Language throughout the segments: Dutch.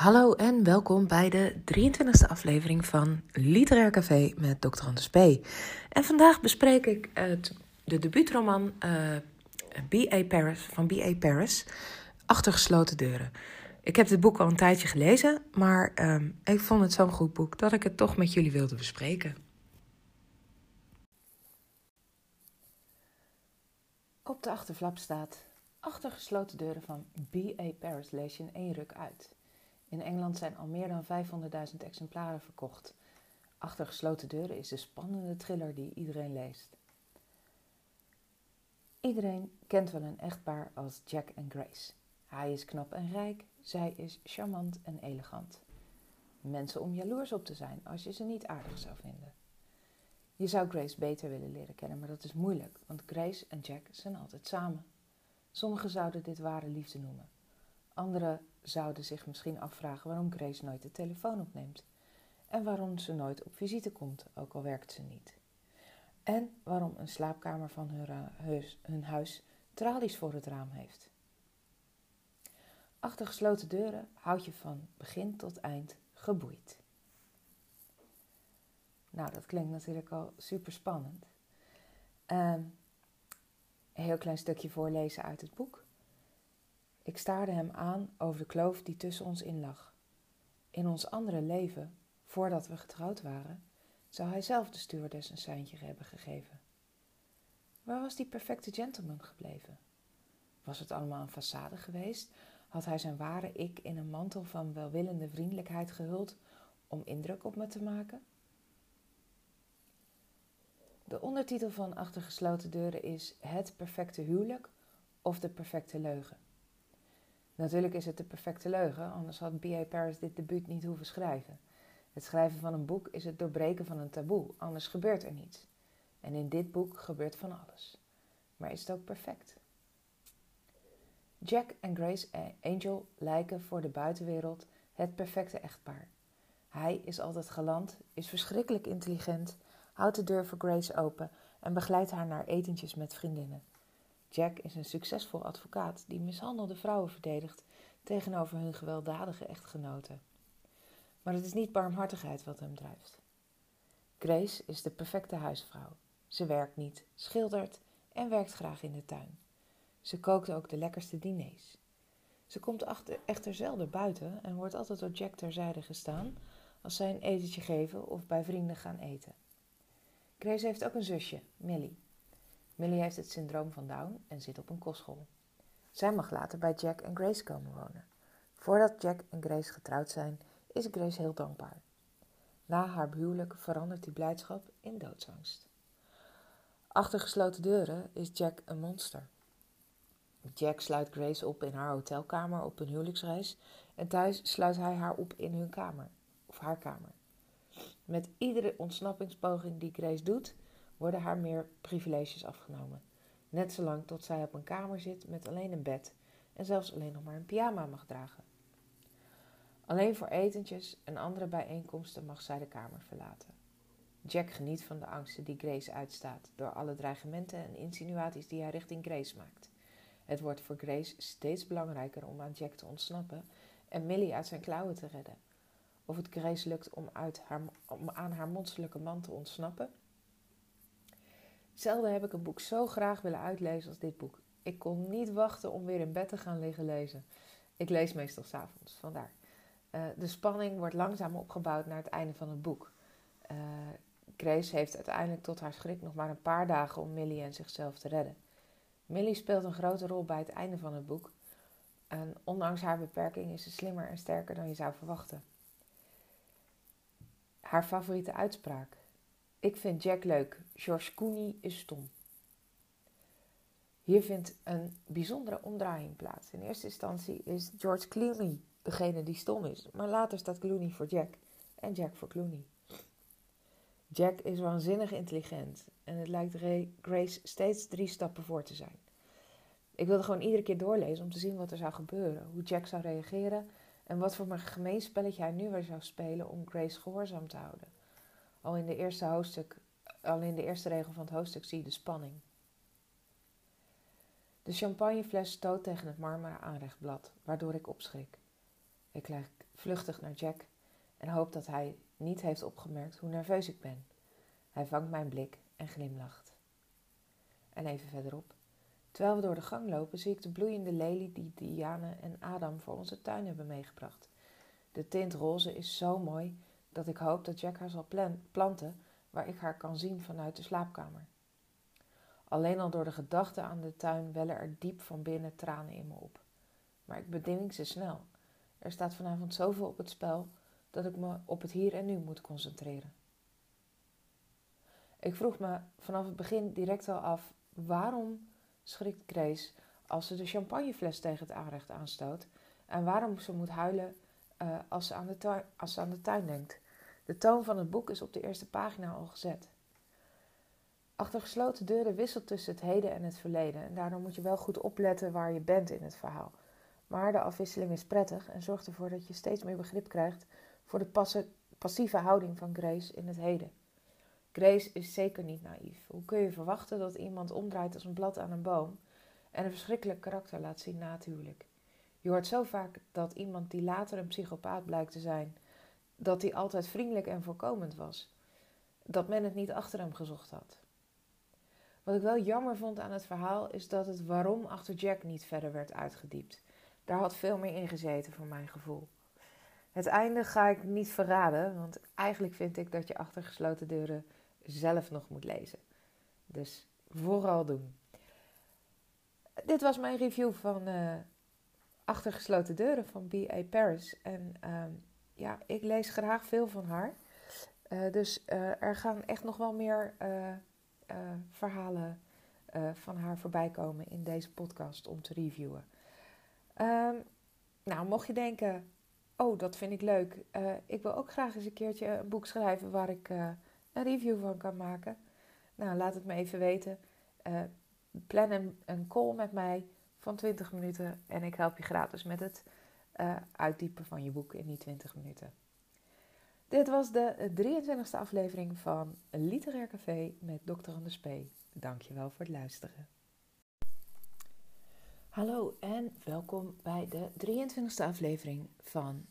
Hallo en welkom bij de 23e aflevering van Literair Café met Dr. Anders P. En vandaag bespreek ik het, de debuutroman uh, B.A. Paris, van B.A. Paris, Achter gesloten deuren. Ik heb dit boek al een tijdje gelezen, maar uh, ik vond het zo'n goed boek dat ik het toch met jullie wilde bespreken. Op de achterflap staat: Achter gesloten deuren van B.A. Paris lees je in één ruk uit. In Engeland zijn al meer dan 500.000 exemplaren verkocht. Achter gesloten deuren is de spannende thriller die iedereen leest. Iedereen kent wel een echtpaar als Jack en Grace. Hij is knap en rijk, zij is charmant en elegant. Mensen om jaloers op te zijn als je ze niet aardig zou vinden. Je zou Grace beter willen leren kennen, maar dat is moeilijk, want Grace en Jack zijn altijd samen. Sommigen zouden dit ware liefde noemen. Anderen zouden zich misschien afvragen waarom Grace nooit de telefoon opneemt. En waarom ze nooit op visite komt, ook al werkt ze niet. En waarom een slaapkamer van hun huis, hun huis tralies voor het raam heeft. Achter gesloten deuren houd je van begin tot eind geboeid. Nou, dat klinkt natuurlijk al super spannend. Ehm, een heel klein stukje voorlezen uit het boek. Ik staarde hem aan over de kloof die tussen ons in lag. In ons andere leven, voordat we getrouwd waren, zou hij zelf de stewardess een seintje hebben gegeven. Waar was die perfecte gentleman gebleven? Was het allemaal een façade geweest? Had hij zijn ware ik in een mantel van welwillende vriendelijkheid gehuld om indruk op me te maken? De ondertitel van Achter gesloten deuren is Het perfecte huwelijk of de perfecte leugen. Natuurlijk is het de perfecte leugen, anders had B.A. Paris dit debuut niet hoeven schrijven. Het schrijven van een boek is het doorbreken van een taboe, anders gebeurt er niets. En in dit boek gebeurt van alles. Maar is het ook perfect? Jack en Grace Angel lijken voor de buitenwereld het perfecte echtpaar. Hij is altijd galant, is verschrikkelijk intelligent, houdt de deur voor Grace open en begeleidt haar naar etentjes met vriendinnen. Jack is een succesvol advocaat die mishandelde vrouwen verdedigt tegenover hun gewelddadige echtgenoten. Maar het is niet barmhartigheid wat hem drijft. Grace is de perfecte huisvrouw. Ze werkt niet, schildert en werkt graag in de tuin. Ze kookt ook de lekkerste diners. Ze komt echter zelden buiten en wordt altijd door Jack terzijde gestaan als zij een etentje geven of bij vrienden gaan eten. Grace heeft ook een zusje, Millie. Millie heeft het syndroom van Down en zit op een kostschool. Zij mag later bij Jack en Grace komen wonen. Voordat Jack en Grace getrouwd zijn, is Grace heel dankbaar. Na haar huwelijk verandert die blijdschap in doodsangst. Achter gesloten deuren is Jack een monster. Jack sluit Grace op in haar hotelkamer op een huwelijksreis en thuis sluit hij haar op in hun kamer of haar kamer. Met iedere ontsnappingspoging die Grace doet, worden haar meer privileges afgenomen. Net zolang tot zij op een kamer zit met alleen een bed en zelfs alleen nog maar een pyjama mag dragen. Alleen voor etentjes en andere bijeenkomsten mag zij de kamer verlaten. Jack geniet van de angsten die Grace uitstaat door alle dreigementen en insinuaties die hij richting Grace maakt. Het wordt voor Grace steeds belangrijker om aan Jack te ontsnappen en Millie uit zijn klauwen te redden. Of het Grace lukt om, uit haar, om aan haar monsterlijke man te ontsnappen, Zelden heb ik een boek zo graag willen uitlezen als dit boek. Ik kon niet wachten om weer in bed te gaan liggen lezen. Ik lees meestal s'avonds, vandaar. Uh, de spanning wordt langzaam opgebouwd naar het einde van het boek. Uh, Grace heeft uiteindelijk tot haar schrik nog maar een paar dagen om Millie en zichzelf te redden. Millie speelt een grote rol bij het einde van het boek. En ondanks haar beperking is ze slimmer en sterker dan je zou verwachten. Haar favoriete uitspraak. Ik vind Jack leuk. George Clooney is stom. Hier vindt een bijzondere omdraaiing plaats. In eerste instantie is George Clooney degene die stom is, maar later staat Clooney voor Jack en Jack voor Clooney. Jack is waanzinnig intelligent en het lijkt Grace steeds drie stappen voor te zijn. Ik wilde gewoon iedere keer doorlezen om te zien wat er zou gebeuren, hoe Jack zou reageren en wat voor een gemeen spelletje hij nu weer zou spelen om Grace gehoorzaam te houden. Al in de eerste hoofdstuk, al in de eerste regel van het hoofdstuk zie je de spanning. De champagnefles stoot tegen het marmeren aanrechtblad, waardoor ik opschrik. Ik kijk vluchtig naar Jack en hoop dat hij niet heeft opgemerkt hoe nerveus ik ben. Hij vangt mijn blik en glimlacht. En even verderop. Terwijl we door de gang lopen, zie ik de bloeiende lelie die Diane en Adam voor onze tuin hebben meegebracht. De tint roze is zo mooi dat ik hoop dat Jack haar zal planten waar ik haar kan zien vanuit de slaapkamer. Alleen al door de gedachte aan de tuin wellen er diep van binnen tranen in me op. Maar ik beding ze snel. Er staat vanavond zoveel op het spel dat ik me op het hier en nu moet concentreren. Ik vroeg me vanaf het begin direct al af waarom schrikt Grace als ze de champagnefles tegen het aanrecht aanstoot en waarom ze moet huilen uh, als, ze aan de tuin, als ze aan de tuin denkt. De toon van het boek is op de eerste pagina al gezet. Achter gesloten deuren wisselt tussen het heden en het verleden en daardoor moet je wel goed opletten waar je bent in het verhaal. Maar de afwisseling is prettig en zorgt ervoor dat je steeds meer begrip krijgt voor de passieve houding van Grace in het heden. Grace is zeker niet naïef. Hoe kun je verwachten dat iemand omdraait als een blad aan een boom en een verschrikkelijk karakter laat zien natuurlijk? Je hoort zo vaak dat iemand die later een psychopaat blijkt te zijn, dat hij altijd vriendelijk en voorkomend was. Dat men het niet achter hem gezocht had. Wat ik wel jammer vond aan het verhaal is dat het waarom achter Jack niet verder werd uitgediept. Daar had veel meer in gezeten voor mijn gevoel. Het einde ga ik niet verraden, want eigenlijk vind ik dat je achter gesloten deuren zelf nog moet lezen. Dus vooral doen. Dit was mijn review van uh, Achter gesloten deuren van B.A. Paris. En ehm, ja, ik lees graag veel van haar. Uh, dus uh, er gaan echt nog wel meer verhalen van haar voorbij komen in deze podcast om te reviewen. Um, nou, mocht je denken, oh, dat vind ik leuk. ik wil ook graag eens een keertje een boek schrijven waar ik een review van kan maken. Nou, laat het me even weten. Plan een, een, call met mij van 20 minuten en ik help je gratis met het uh, uitdiepen van je boek in die 20 minuten. Dit was de 23e aflevering van Literair Café met Dr. Anders P. Dankjewel voor het luisteren. Hallo en welkom bij de 23e aflevering van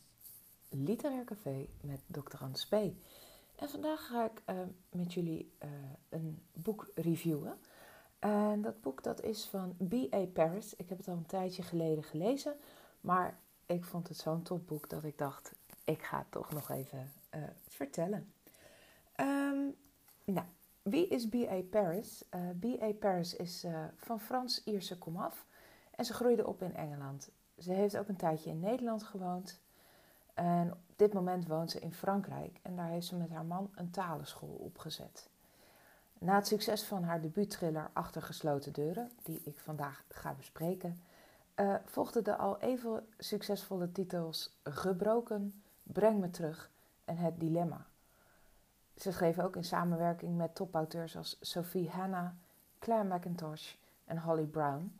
Literair Café met Dr. Anders P. En vandaag ga ik uh, met jullie uh, een boek reviewen. En dat boek dat is van B.A. Paris. Ik heb het al een tijdje geleden gelezen. Maar ik vond het zo'n topboek dat ik dacht, ik ga het toch nog even uh, vertellen. Um, nou, wie is B.A. Paris? B.A. Paris is van Frans-Ierse komaf. En ze groeide op in Engeland. Ze heeft ook een tijdje in Nederland gewoond. En op dit moment woont ze in Frankrijk en daar heeft ze met haar man een talenschool opgezet. Na het succes van haar debuuttriller Achter gesloten deuren, die ik vandaag ga bespreken, uh, volgden de al even succesvolle titels Gebroken, Breng me terug en Het Dilemma. Ze schreef ook in samenwerking met topauteurs als Sophie Hanna, Claire McIntosh en Holly Brown.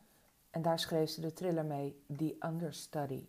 En daar schreef ze de thriller mee The Understudy